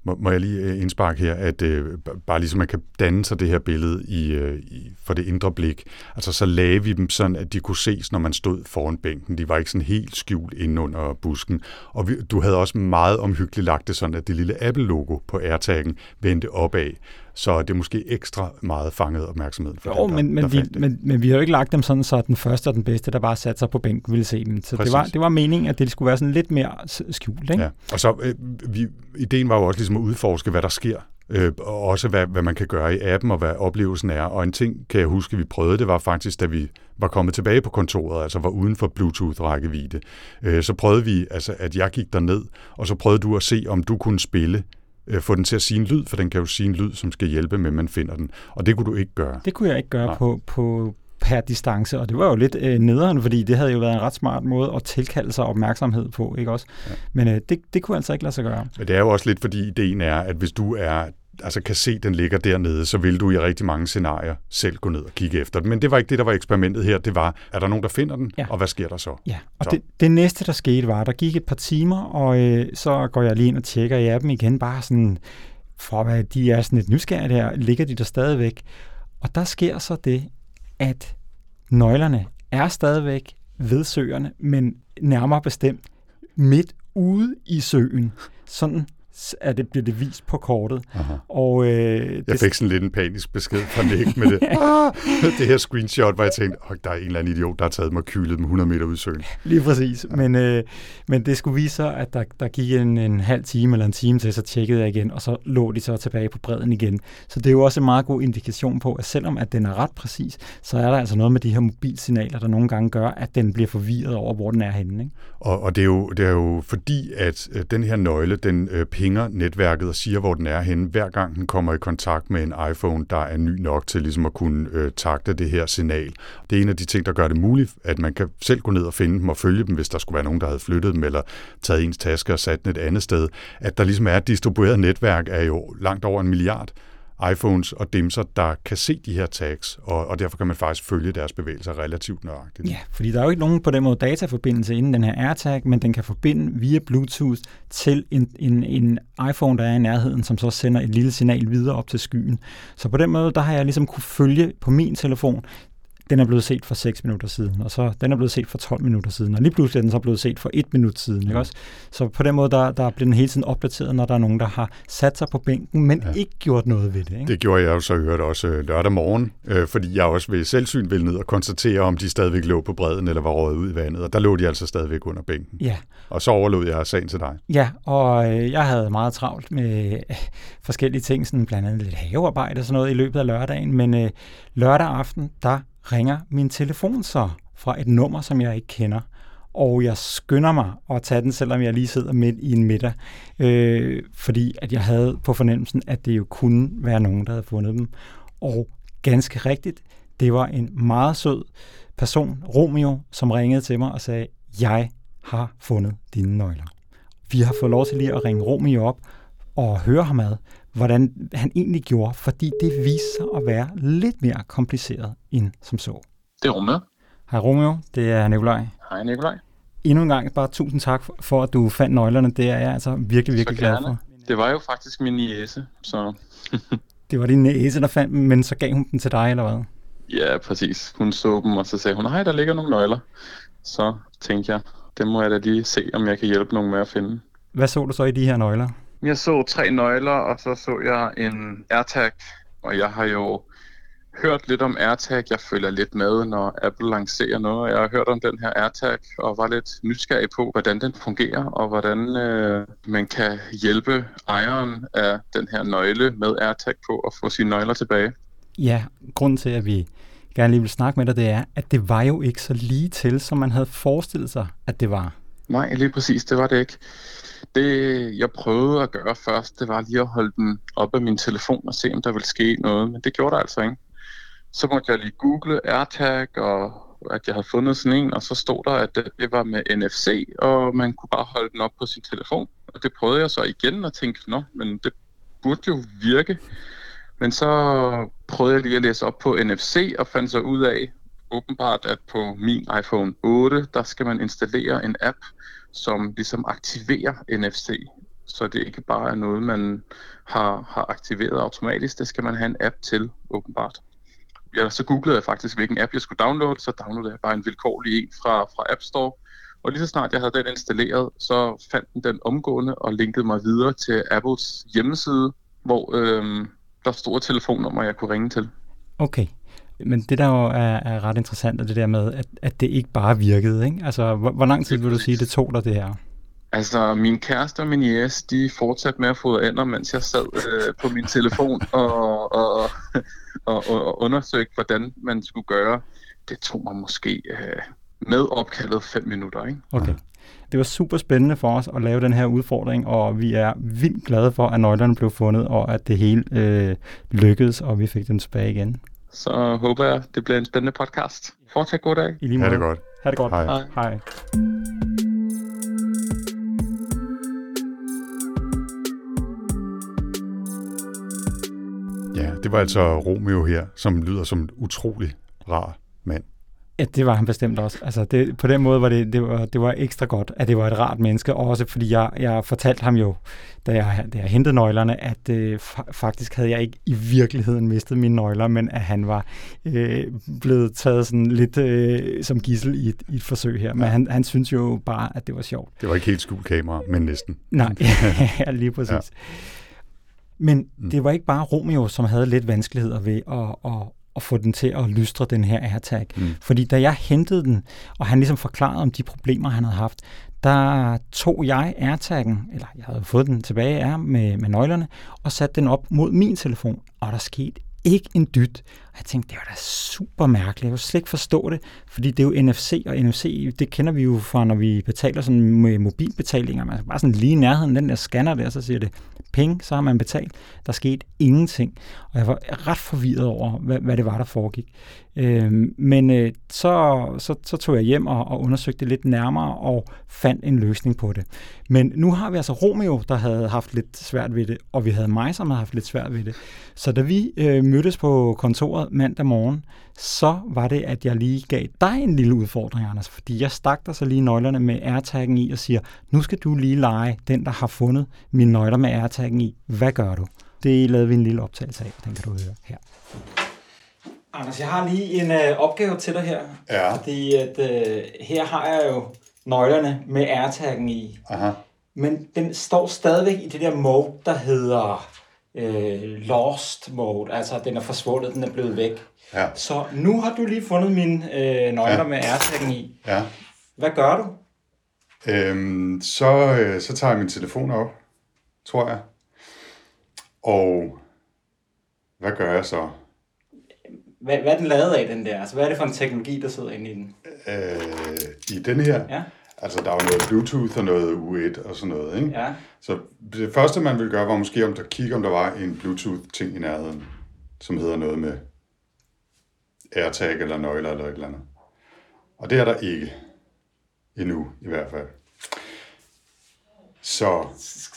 Må, må jeg lige øh, indspark her, at øh, bare ligesom man kan danne sig det her billede i, øh, i, for det indre blik, altså så lagde vi dem sådan, at de kunne ses, når man stod foran bænken. De var ikke sådan helt skjult inde under busken. Og vi, du havde også meget omhyggeligt lagt det sådan, at det lille Apple-logo på AirTag'en vendte opad så det er måske ekstra meget fanget opmærksomheden for jo, den, der, men, men, der vi, men, men vi har jo ikke lagt dem sådan, så den første og den bedste, der bare satte sig på bænken, ville se dem. Så det var, det var meningen, at det skulle være sådan lidt mere skjult. Ikke? Ja. Og så, øh, vi, ideen var jo også ligesom at udforske, hvad der sker øh, og også hvad, hvad man kan gøre i appen, og hvad oplevelsen er. Og en ting, kan jeg huske, vi prøvede, det var faktisk, da vi var kommet tilbage på kontoret, altså var uden for Bluetooth-rækkevidde, øh, så prøvede vi, altså, at jeg gik derned, og så prøvede du at se, om du kunne spille øh, få den til at sige en lyd, for den kan jo sige en lyd, som skal hjælpe med, at man finder den. Og det kunne du ikke gøre. Det kunne jeg ikke gøre på, på per distance, og det var jo lidt øh, nederen, fordi det havde jo været en ret smart måde at tilkalde sig opmærksomhed på, ikke også? Ja. Men øh, det, det kunne altså ikke lade sig gøre. Men det er jo også lidt, fordi ideen er, at hvis du er altså kan se, at den ligger dernede, så vil du i rigtig mange scenarier selv gå ned og kigge efter den. Men det var ikke det, der var eksperimentet her. Det var, er der nogen, der finder den, ja. og hvad sker der så? Ja, og så. Det, det næste, der skete, var, der gik et par timer, og øh, så går jeg lige ind og tjekker i appen igen, bare sådan, for hvad de er sådan lidt nysgerrige der, ligger de der stadigvæk. Og der sker så det, at nøglerne er stadigvæk ved søerne, men nærmere bestemt midt ude i søen. Sådan at det bliver det vist på kortet. Aha. Og, øh, jeg fik sådan lidt en panisk besked fra Nick med det. ah, det her screenshot, hvor jeg tænkte, oh, der er en eller anden idiot, der har taget mig kylet dem 100 meter ud i søen. Lige præcis. Ja. Men, øh, men det skulle vise sig, at der, der gik en, en halv time eller en time til, så tjekkede jeg igen, og så lå de så tilbage på bredden igen. Så det er jo også en meget god indikation på, at selvom at den er ret præcis, så er der altså noget med de her mobilsignaler, der nogle gange gør, at den bliver forvirret over, hvor den er henne. Ikke? Og, og det, er jo, det er jo fordi, at øh, den her nøgle, den øh, pinger netværket og siger, hvor den er henne, hver gang den kommer i kontakt med en iPhone, der er ny nok til ligesom at kunne øh, takte det her signal. Det er en af de ting, der gør det muligt, at man kan selv gå ned og finde dem og følge dem, hvis der skulle være nogen, der havde flyttet dem eller taget ens taske og sat den et andet sted. At der ligesom er et distribueret netværk er jo langt over en milliard iPhones og dimser, der kan se de her tags, og, og derfor kan man faktisk følge deres bevægelser relativt nøjagtigt. Ja, fordi der er jo ikke nogen på den måde dataforbindelse inden den her AirTag, men den kan forbinde via Bluetooth til en, en, en iPhone, der er i nærheden, som så sender et lille signal videre op til skyen. Så på den måde, der har jeg ligesom kunne følge på min telefon den er blevet set for 6 minutter siden, og så den er blevet set for 12 minutter siden, og lige pludselig er den så blevet set for 1 minut siden. Ikke også? Så på den måde, der, der bliver den hele tiden opdateret, når der er nogen, der har sat sig på bænken, men ja. ikke gjort noget ved det. Ikke? Det gjorde jeg jo så hørt også øh, lørdag morgen, øh, fordi jeg også ved selvsyn ville ned og konstatere, om de stadigvæk lå på bredden eller var røget ud i vandet, og der lå de altså stadigvæk under bænken. Ja. Og så overlod jeg sagen til dig. Ja, og øh, jeg havde meget travlt med øh, forskellige ting, sådan blandt andet lidt havearbejde og sådan noget i løbet af lørdagen, men øh, lørdag aften, der ringer min telefon så fra et nummer, som jeg ikke kender. og jeg skynder mig at tage den, selvom jeg lige sidder midt i en middag, øh, fordi at jeg havde på fornemmelsen, at det jo kunne være nogen, der havde fundet dem. Og ganske rigtigt, det var en meget sød person, Romeo, som ringede til mig og sagde, jeg har fundet dine nøgler. Vi har fået lov til lige at ringe Romeo op og høre ham ad, hvordan han egentlig gjorde, fordi det viste sig at være lidt mere kompliceret end som så. Det er Romeo. Hej Romeo, det er Nikolaj. Hej Nikolaj. Endnu en gang bare tusind tak for, at du fandt nøglerne. Det er jeg altså virkelig, virkelig glad for. Det var jo faktisk min niece, så... det var din niece, der fandt dem, men så gav hun dem til dig, eller hvad? Ja, præcis. Hun så dem, og så sagde hun, hej, der ligger nogle nøgler. Så tænkte jeg, det må jeg da lige se, om jeg kan hjælpe nogen med at finde. Hvad så du så i de her nøgler? Jeg så tre nøgler, og så så jeg en AirTag, og jeg har jo hørt lidt om AirTag. Jeg følger lidt med, når Apple lancerer noget. Jeg har hørt om den her AirTag og var lidt nysgerrig på, hvordan den fungerer, og hvordan øh, man kan hjælpe ejeren af den her nøgle med AirTag på at få sine nøgler tilbage. Ja, grunden til, at vi gerne lige vil snakke med dig, det er, at det var jo ikke så lige til, som man havde forestillet sig, at det var. Nej, lige præcis, det var det ikke. Det, jeg prøvede at gøre først, det var lige at holde den op af min telefon og se, om der ville ske noget, men det gjorde der altså ikke. Så måtte jeg lige google AirTag, og at jeg havde fundet sådan en, og så stod der, at det var med NFC, og man kunne bare holde den op på sin telefon. Og det prøvede jeg så igen og tænkte, nå, men det burde jo virke. Men så prøvede jeg lige at læse op på NFC og fandt så ud af, åbenbart, at på min iPhone 8, der skal man installere en app, som ligesom aktiverer NFC. Så det ikke bare er noget, man har, har aktiveret automatisk. Det skal man have en app til, åbenbart. Ja, så googlede jeg faktisk, hvilken app jeg skulle downloade. Så downloadede jeg bare en vilkårlig en fra, fra App Store. Og lige så snart jeg havde den installeret, så fandt den den omgående og linkede mig videre til Apples hjemmeside, hvor øhm, der stod et telefonnummer, jeg kunne ringe til. Okay. Men det der jo er, er ret interessant, er det der med, at, at det ikke bare virkede. Ikke? Altså, hvor, hvor lang tid vil du sige, det tog dig det her? Altså, min kæreste og min jæs, de fortsatte med at få ender, mens jeg sad øh, på min telefon og, og, og, og, og undersøgte, hvordan man skulle gøre. Det tog mig måske øh, med opkaldet fem minutter. Ikke? Okay. Det var super spændende for os at lave den her udfordring, og vi er vildt glade for, at nøglerne blev fundet, og at det hele øh, lykkedes, og vi fik dem tilbage igen. Så håber jeg, det bliver en spændende podcast. Fortsat god dag. I lige måde. Ha' det godt. Ha' det godt. Hej. Hej. Hej. Ja, det var altså Romeo her, som lyder som en utrolig rar mand. Ja, det var han bestemt også. Altså, det, på den måde var det, det, var, det var ekstra godt, at det var et rart menneske, også fordi jeg, jeg fortalte ham jo, da jeg, da jeg hentede nøglerne, at øh, fa- faktisk havde jeg ikke i virkeligheden mistet mine nøgler, men at han var øh, blevet taget sådan lidt øh, som gissel i et, i et forsøg her. Men han, han synes jo bare, at det var sjovt. Det var ikke helt skjult kamera, men næsten. Nej, ja, lige præcis. Ja. Men det var ikke bare Romeo, som havde lidt vanskeligheder ved at, at, at få den til at lystre den her AirTag. Mm. Fordi da jeg hentede den, og han ligesom forklarede om de problemer, han havde haft, der tog jeg AirTaggen, eller jeg havde fået den tilbage af med, med nøglerne, og satte den op mod min telefon, og der skete ikke en dyt. Jeg tænkte, det var da super mærkeligt. Jeg kunne slet ikke forstå det, fordi det er jo NFC, og NFC, det kender vi jo fra, når vi betaler sådan med mobilbetalinger. Man altså bare sådan lige i nærheden, den der scanner der, så siger det penge, så har man betalt. Der skete ingenting. Og jeg var ret forvirret over, hvad, hvad det var, der foregik. Øh, men øh, så, så, så tog jeg hjem og, og undersøgte det lidt nærmere og fandt en løsning på det. Men nu har vi altså Romeo, der havde haft lidt svært ved det, og vi havde mig, som havde haft lidt svært ved det. Så da vi øh, mødtes på kontoret mandag morgen, så var det, at jeg lige gav dig en lille udfordring, Anders, fordi jeg stak dig så lige nøglerne med AirTaggen i og siger, nu skal du lige lege den, der har fundet mine nøgler med AirTaggen i. Hvad gør du? Det lavede vi en lille optagelse af, den kan du høre her. Anders, jeg har lige en øh, opgave til dig her. Ja. Fordi at, øh, her har jeg jo nøglerne med AirTaggen i. Aha. Men den står stadigvæk i det der mode, der hedder øh, lost mode. Altså, den er forsvundet, den er blevet væk. Ja. Så nu har du lige fundet mine øh, nøgler ja. Med AirTaggen i. Ja. Hvad gør du? Øhm, så, øh, så tager jeg min telefon op, tror jeg. Og hvad gør jeg så? Hvad, hvad er den lavet af, den der? Altså, hvad er det for en teknologi, der sidder inde i den? Øh, I den her? Ja. Altså, der er jo noget Bluetooth og noget U1 og sådan noget, ikke? Ja. Så det første, man ville gøre, var måske om der kigge, om der var en Bluetooth-ting i nærheden, som hedder noget med AirTag eller nøgler eller et eller andet. Og det er der ikke. Endnu, i hvert fald. Så,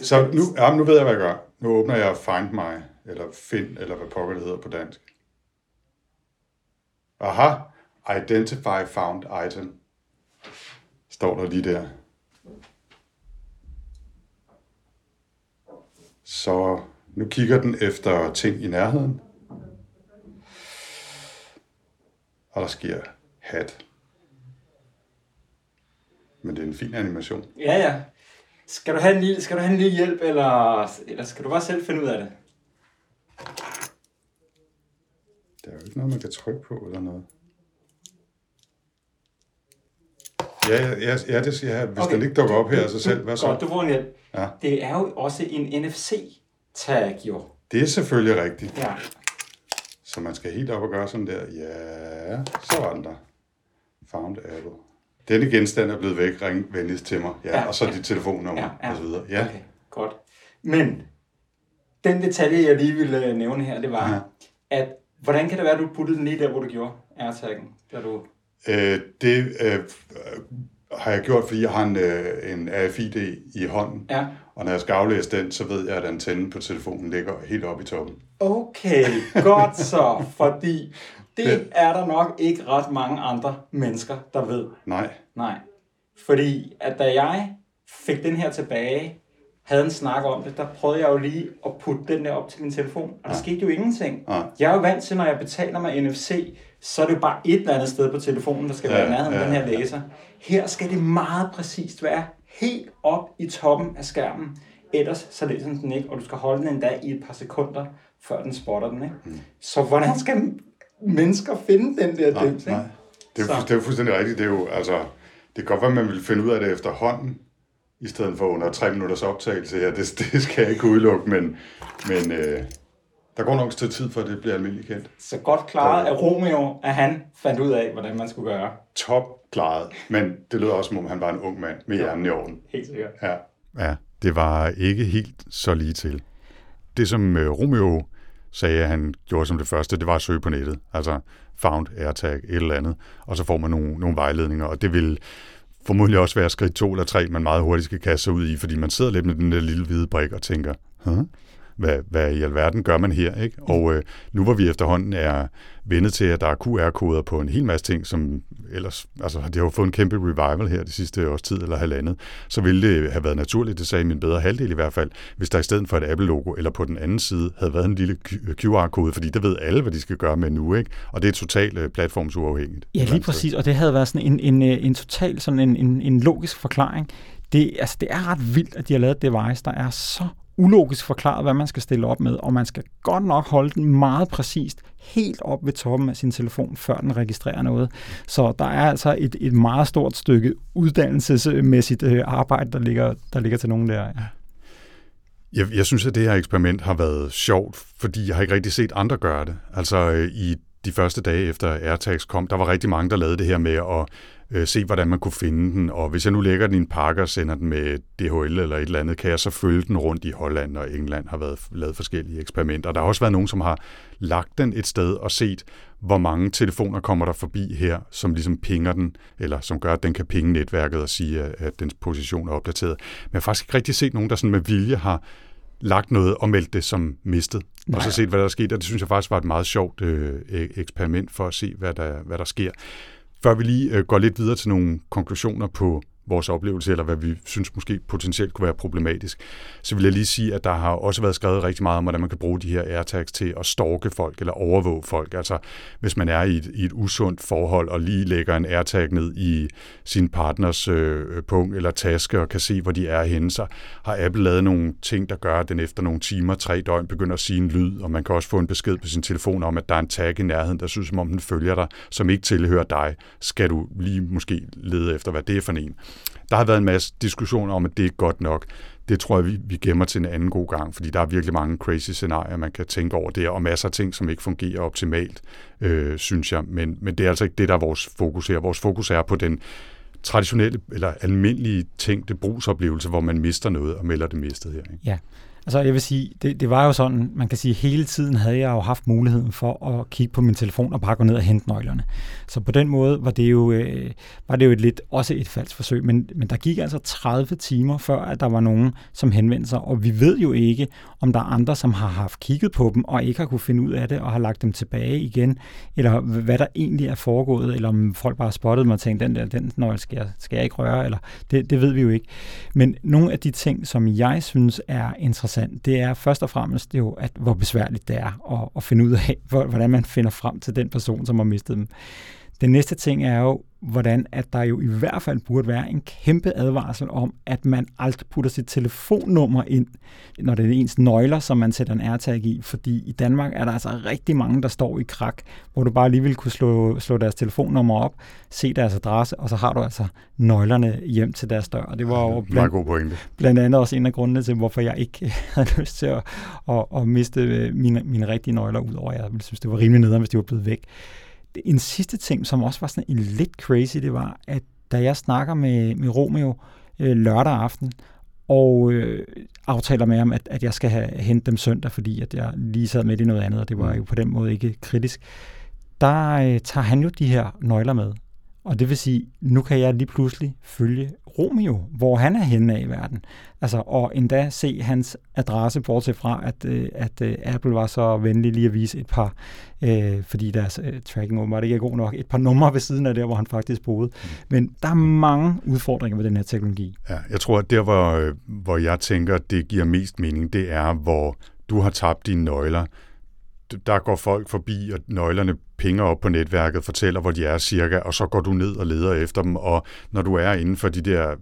så nu, ja, nu ved jeg, hvad jeg gør. Nu åbner jeg Find My, eller Find, eller hvad pokker det hedder på dansk. Aha, Identify Found Item. Står der lige der. Så nu kigger den efter ting i nærheden. Og der sker hat. Men det er en fin animation. Ja, ja. Skal du have en lille, skal du have en lille hjælp, eller, eller skal du bare selv finde ud af det? Der er jo ikke noget, man kan trykke på eller noget. Ja, ja, ja, det siger jeg. Hvis okay. den ikke dukker op her af sig selv, hvad så? Godt, du får en hjælp. Ja. Det er jo også en NFC-tag, jo. Det er selvfølgelig rigtigt. Ja. Så man skal helt op og gøre sådan der. Ja, så var den der. Found Apple. Denne genstand er blevet væk. Ring venligst til mig. Ja, Ja, og så ja. dit telefonnummer Ja, ja. og så videre. Ja. Okay, godt. Men den detalje, jeg lige ville øh, nævne her, det var, ja. at hvordan kan det være, at du puttede den lige der, hvor du gjorde AirTag'en? Da du... Øh, det øh, har jeg gjort, fordi jeg har en, øh, en AFID i hånden. Ja. Og når jeg skal aflæse den, så ved jeg, at antennen på telefonen ligger helt oppe i toppen. Okay, godt så, fordi det Det- er der nok ikke ret mange andre mennesker, der ved. Nej. Nej. Fordi at da jeg fik den her tilbage, havde en snak om det, der prøvede jeg jo lige at putte den der op til min telefon, og der skete jo ingenting. Nej. Jeg er jo vant til, når jeg betaler med NFC, så er det jo bare et eller andet sted på telefonen, der skal Ja, være i nærheden ja, den her læser. Her skal det meget præcist være helt op i toppen af skærmen, ellers så læser den den ikke, og du skal holde den endda i et par sekunder, før den spotter den. Ikke? Mm. Så hvordan skal mennesker finde den der Nej, dims? ikke? nej. Det er, jo, det er jo fuldstændig rigtigt. Det er jo, altså, det kan godt være, at man vil finde ud af det efterhånden, i stedet for under tre minutters optagelse her. Det, det skal jeg ikke udelukke, men, men øh, der går nok et tid, før det bliver almindeligt kendt. Så godt klaret af Romeo, at han fandt ud af, hvordan man skulle gøre. Top klaret, men det lyder også, som om han var en ung mand med hjernen i orden. Helt sikkert. Ja. ja, det var ikke helt så lige til. Det, som øh, Romeo sagde, at han gjorde som det første, det var at søge på nettet. Altså found, AirTag, et eller andet. Og så får man nogle, nogle vejledninger, og det vil formodentlig også være skridt to eller tre, man meget hurtigt skal kaste sig ud i, fordi man sidder lidt med den der lille hvide brik og tænker, huh? Hvad, hvad i alverden gør man her? Ikke? Og øh, nu hvor vi efterhånden er vendet til, at der er QR-koder på en hel masse ting, som ellers, altså det har jo fået en kæmpe revival her det sidste års tid eller halvandet, så ville det have været naturligt, det sagde min bedre halvdel i hvert fald, hvis der i stedet for et Apple-logo eller på den anden side havde været en lille QR-kode, fordi det ved alle, hvad de skal gøre med nu, ikke? Og det er totalt øh, platformsuafhængigt. Ja, lige præcis, og det havde været sådan en, en, øh, en total sådan en, en, en logisk forklaring. Det, altså, det er ret vildt, at de har lavet et device, der er så ulogisk forklaret, hvad man skal stille op med, og man skal godt nok holde den meget præcist helt op ved toppen af sin telefon, før den registrerer noget. Så der er altså et, et meget stort stykke uddannelsesmæssigt øh, arbejde, der ligger, der ligger til nogen der. Ja. Jeg, jeg synes, at det her eksperiment har været sjovt, fordi jeg har ikke rigtig set andre gøre det. Altså øh, i de første dage efter AirTags kom, der var rigtig mange, der lavede det her med at øh, se, hvordan man kunne finde den. Og hvis jeg nu lægger den i en pakke og sender den med DHL eller et eller andet, kan jeg så følge den rundt i Holland og England, har været lavet forskellige eksperimenter. Der har også været nogen, som har lagt den et sted og set, hvor mange telefoner kommer der forbi her, som ligesom pinger den, eller som gør, at den kan pinge netværket og sige, at, dens position er opdateret. Men jeg har faktisk ikke rigtig set nogen, der sådan med vilje har lagt noget og meldt det som mistet. Nej. Og så set, hvad der er sket, og det synes jeg faktisk var et meget sjovt øh, eksperiment for at se, hvad der, hvad der sker. Før vi lige øh, går lidt videre til nogle konklusioner på vores oplevelse, eller hvad vi synes måske potentielt kunne være problematisk, så vil jeg lige sige, at der har også været skrevet rigtig meget om, hvordan man kan bruge de her AirTags til at stalke folk eller overvåge folk. Altså hvis man er i et, i et usundt forhold og lige lægger en AirTag ned i sin partners øh, pung eller taske og kan se, hvor de er henne, så har Apple lavet nogle ting, der gør, at den efter nogle timer, tre døgn, begynder at sige en lyd, og man kan også få en besked på sin telefon om, at der er en tag i nærheden, der synes, som om den følger dig, som ikke tilhører dig. Skal du lige måske lede efter, hvad det er for en? Der har været en masse diskussioner om, at det er godt nok. Det tror jeg, vi, vi gemmer til en anden god gang, fordi der er virkelig mange crazy scenarier, man kan tænke over der, og masser af ting, som ikke fungerer optimalt, øh, synes jeg. Men, men det er altså ikke det, der er vores fokus her. Vores fokus er på den traditionelle eller almindelige tænkte brugsoplevelse, hvor man mister noget og melder det mistet her. Ikke? Ja, Altså jeg vil sige, det, det var jo sådan, man kan sige, hele tiden havde jeg jo haft muligheden for at kigge på min telefon og bare gå ned og hente nøglerne. Så på den måde var det jo, øh, var det jo et lidt, også et falsk forsøg, men, men der gik altså 30 timer før, at der var nogen, som henvendte sig, og vi ved jo ikke, om der er andre, som har haft kigget på dem og ikke har kunne finde ud af det og har lagt dem tilbage igen, eller hvad der egentlig er foregået, eller om folk bare har spottet mig og tænkt, den der, den nøgle skal jeg, skal jeg ikke røre, eller det, det ved vi jo ikke. Men nogle af de ting, som jeg synes er interessant, interessant, det er først og fremmest jo, at hvor besværligt det er at, at finde ud af, hvordan man finder frem til den person, som har mistet dem. Den næste ting er jo, hvordan at der jo i hvert fald burde være en kæmpe advarsel om, at man aldrig putter sit telefonnummer ind, når det er ens nøgler, som man sætter en AirTag i. Fordi i Danmark er der altså rigtig mange, der står i krak, hvor du bare lige vil kunne slå, slå deres telefonnummer op, se deres adresse, og så har du altså nøglerne hjem til deres dør. Og det var jo blandt, god blandt andet også en af grundene til, hvorfor jeg ikke havde lyst til at, at, at miste mine, mine rigtige nøgler, udover at jeg synes, det var rimelig nederen, hvis de var blevet væk en sidste ting, som også var sådan en lidt crazy, det var, at da jeg snakker med, med Romeo øh, lørdag aften, og øh, aftaler med ham, at, at jeg skal have hentet dem søndag, fordi at jeg lige sad med i noget andet, og det var mm. jo på den måde ikke kritisk. Der øh, tager han jo de her nøgler med. Og det vil sige, nu kan jeg lige pludselig følge Romeo, hvor han er henne af i verden. Altså, og endda se hans adresse, bortset fra, at, øh, at øh, Apple var så venlig lige at vise et par, øh, fordi deres øh, tracking åbenbart ikke er god nok, et par numre ved siden af der, hvor han faktisk boede. Mm. Men der er mange udfordringer med den her teknologi. Ja, jeg tror, at der, hvor, øh, hvor jeg tænker, det giver mest mening, det er, hvor du har tabt dine nøgler, der går folk forbi, og nøglerne pinger op på netværket, fortæller, hvor de er cirka, og så går du ned og leder efter dem, og når du er inden for de der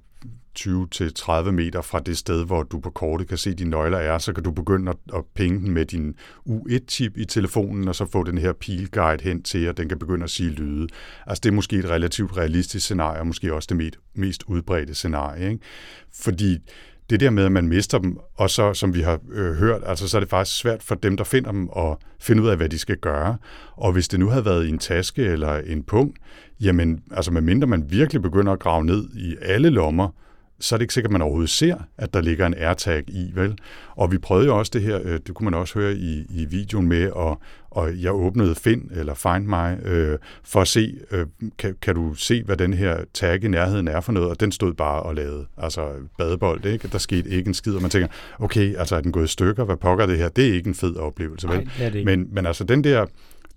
20-30 meter fra det sted, hvor du på kortet kan se, dine nøgler er, så kan du begynde at, at pinge den med din U1-chip i telefonen, og så få den her pilguide hen til, at den kan begynde at sige lyde. Altså det er måske et relativt realistisk scenarie, og måske også det mest udbredte scenarie. Ikke? Fordi det der med, at man mister dem, og så, som vi har øh, hørt, altså, så er det faktisk svært for dem, der finder dem, at finde ud af, hvad de skal gøre. Og hvis det nu havde været i en taske eller en pung, jamen, altså medmindre man virkelig begynder at grave ned i alle lommer, så er det ikke sikkert, at man overhovedet ser, at der ligger en AirTag i, vel? Og vi prøvede jo også det her, øh, det kunne man også høre i, i videoen med, og, og jeg åbnede Find, eller Find My, øh, for at se, øh, kan, kan du se, hvad den her tag i nærheden er for noget, og den stod bare og lavede, altså badebold, ikke? Der skete ikke en skid, og man tænker, okay, altså er den gået i stykker, hvad pokker det her? Det er ikke en fed oplevelse, vel? Nej, det det ikke. Men, men altså den der,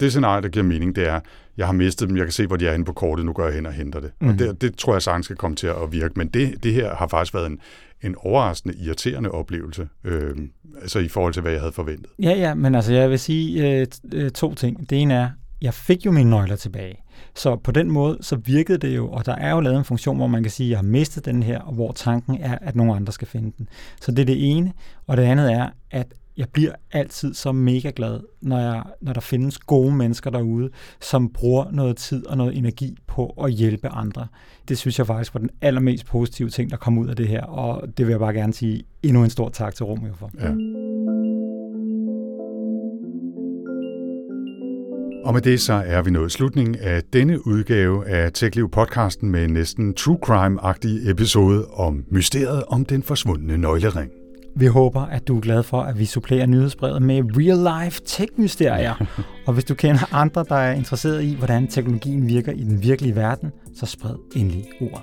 det scenarie, der giver mening, det er, jeg har mistet dem, jeg kan se, hvor de er inde på kortet, nu går jeg hen og henter det. Mm. Og det, det tror jeg sagtens skal komme til at virke, men det, det her har faktisk været en, en overraskende, irriterende oplevelse, øh, altså i forhold til, hvad jeg havde forventet. Ja, ja, men altså jeg vil sige øh, øh, to ting. Det ene er, jeg fik jo mine nøgler tilbage. Så på den måde, så virkede det jo, og der er jo lavet en funktion, hvor man kan sige, at jeg har mistet den her, og hvor tanken er, at nogle andre skal finde den. Så det er det ene. Og det andet er, at jeg bliver altid så mega glad, når, jeg, når der findes gode mennesker derude, som bruger noget tid og noget energi på at hjælpe andre. Det synes jeg faktisk var den allermest positive ting, der kom ud af det her, og det vil jeg bare gerne sige endnu en stor tak til Romeo for. Ja. Og med det så er vi nået slutningen af denne udgave af TechLiv podcasten med næsten true crime-agtig episode om mysteriet om den forsvundne nøglering. Vi håber, at du er glad for, at vi supplerer nyhedsbrevet med real-life tech-mysterier. og hvis du kender andre, der er interesseret i, hvordan teknologien virker i den virkelige verden, så spred endelig ordet.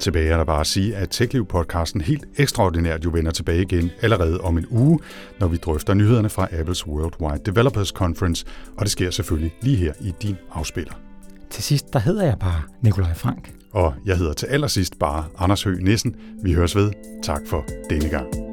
Tilbage er der bare at sige, at TechLiv-podcasten helt ekstraordinært jo vender tilbage igen allerede om en uge, når vi drøfter nyhederne fra Apples Worldwide Developers Conference, og det sker selvfølgelig lige her i din afspiller. Til sidst, der hedder jeg bare Nikolaj Frank. Og jeg hedder til allersidst bare Anders Høgh Nissen. Vi høres ved. Tak for denne gang.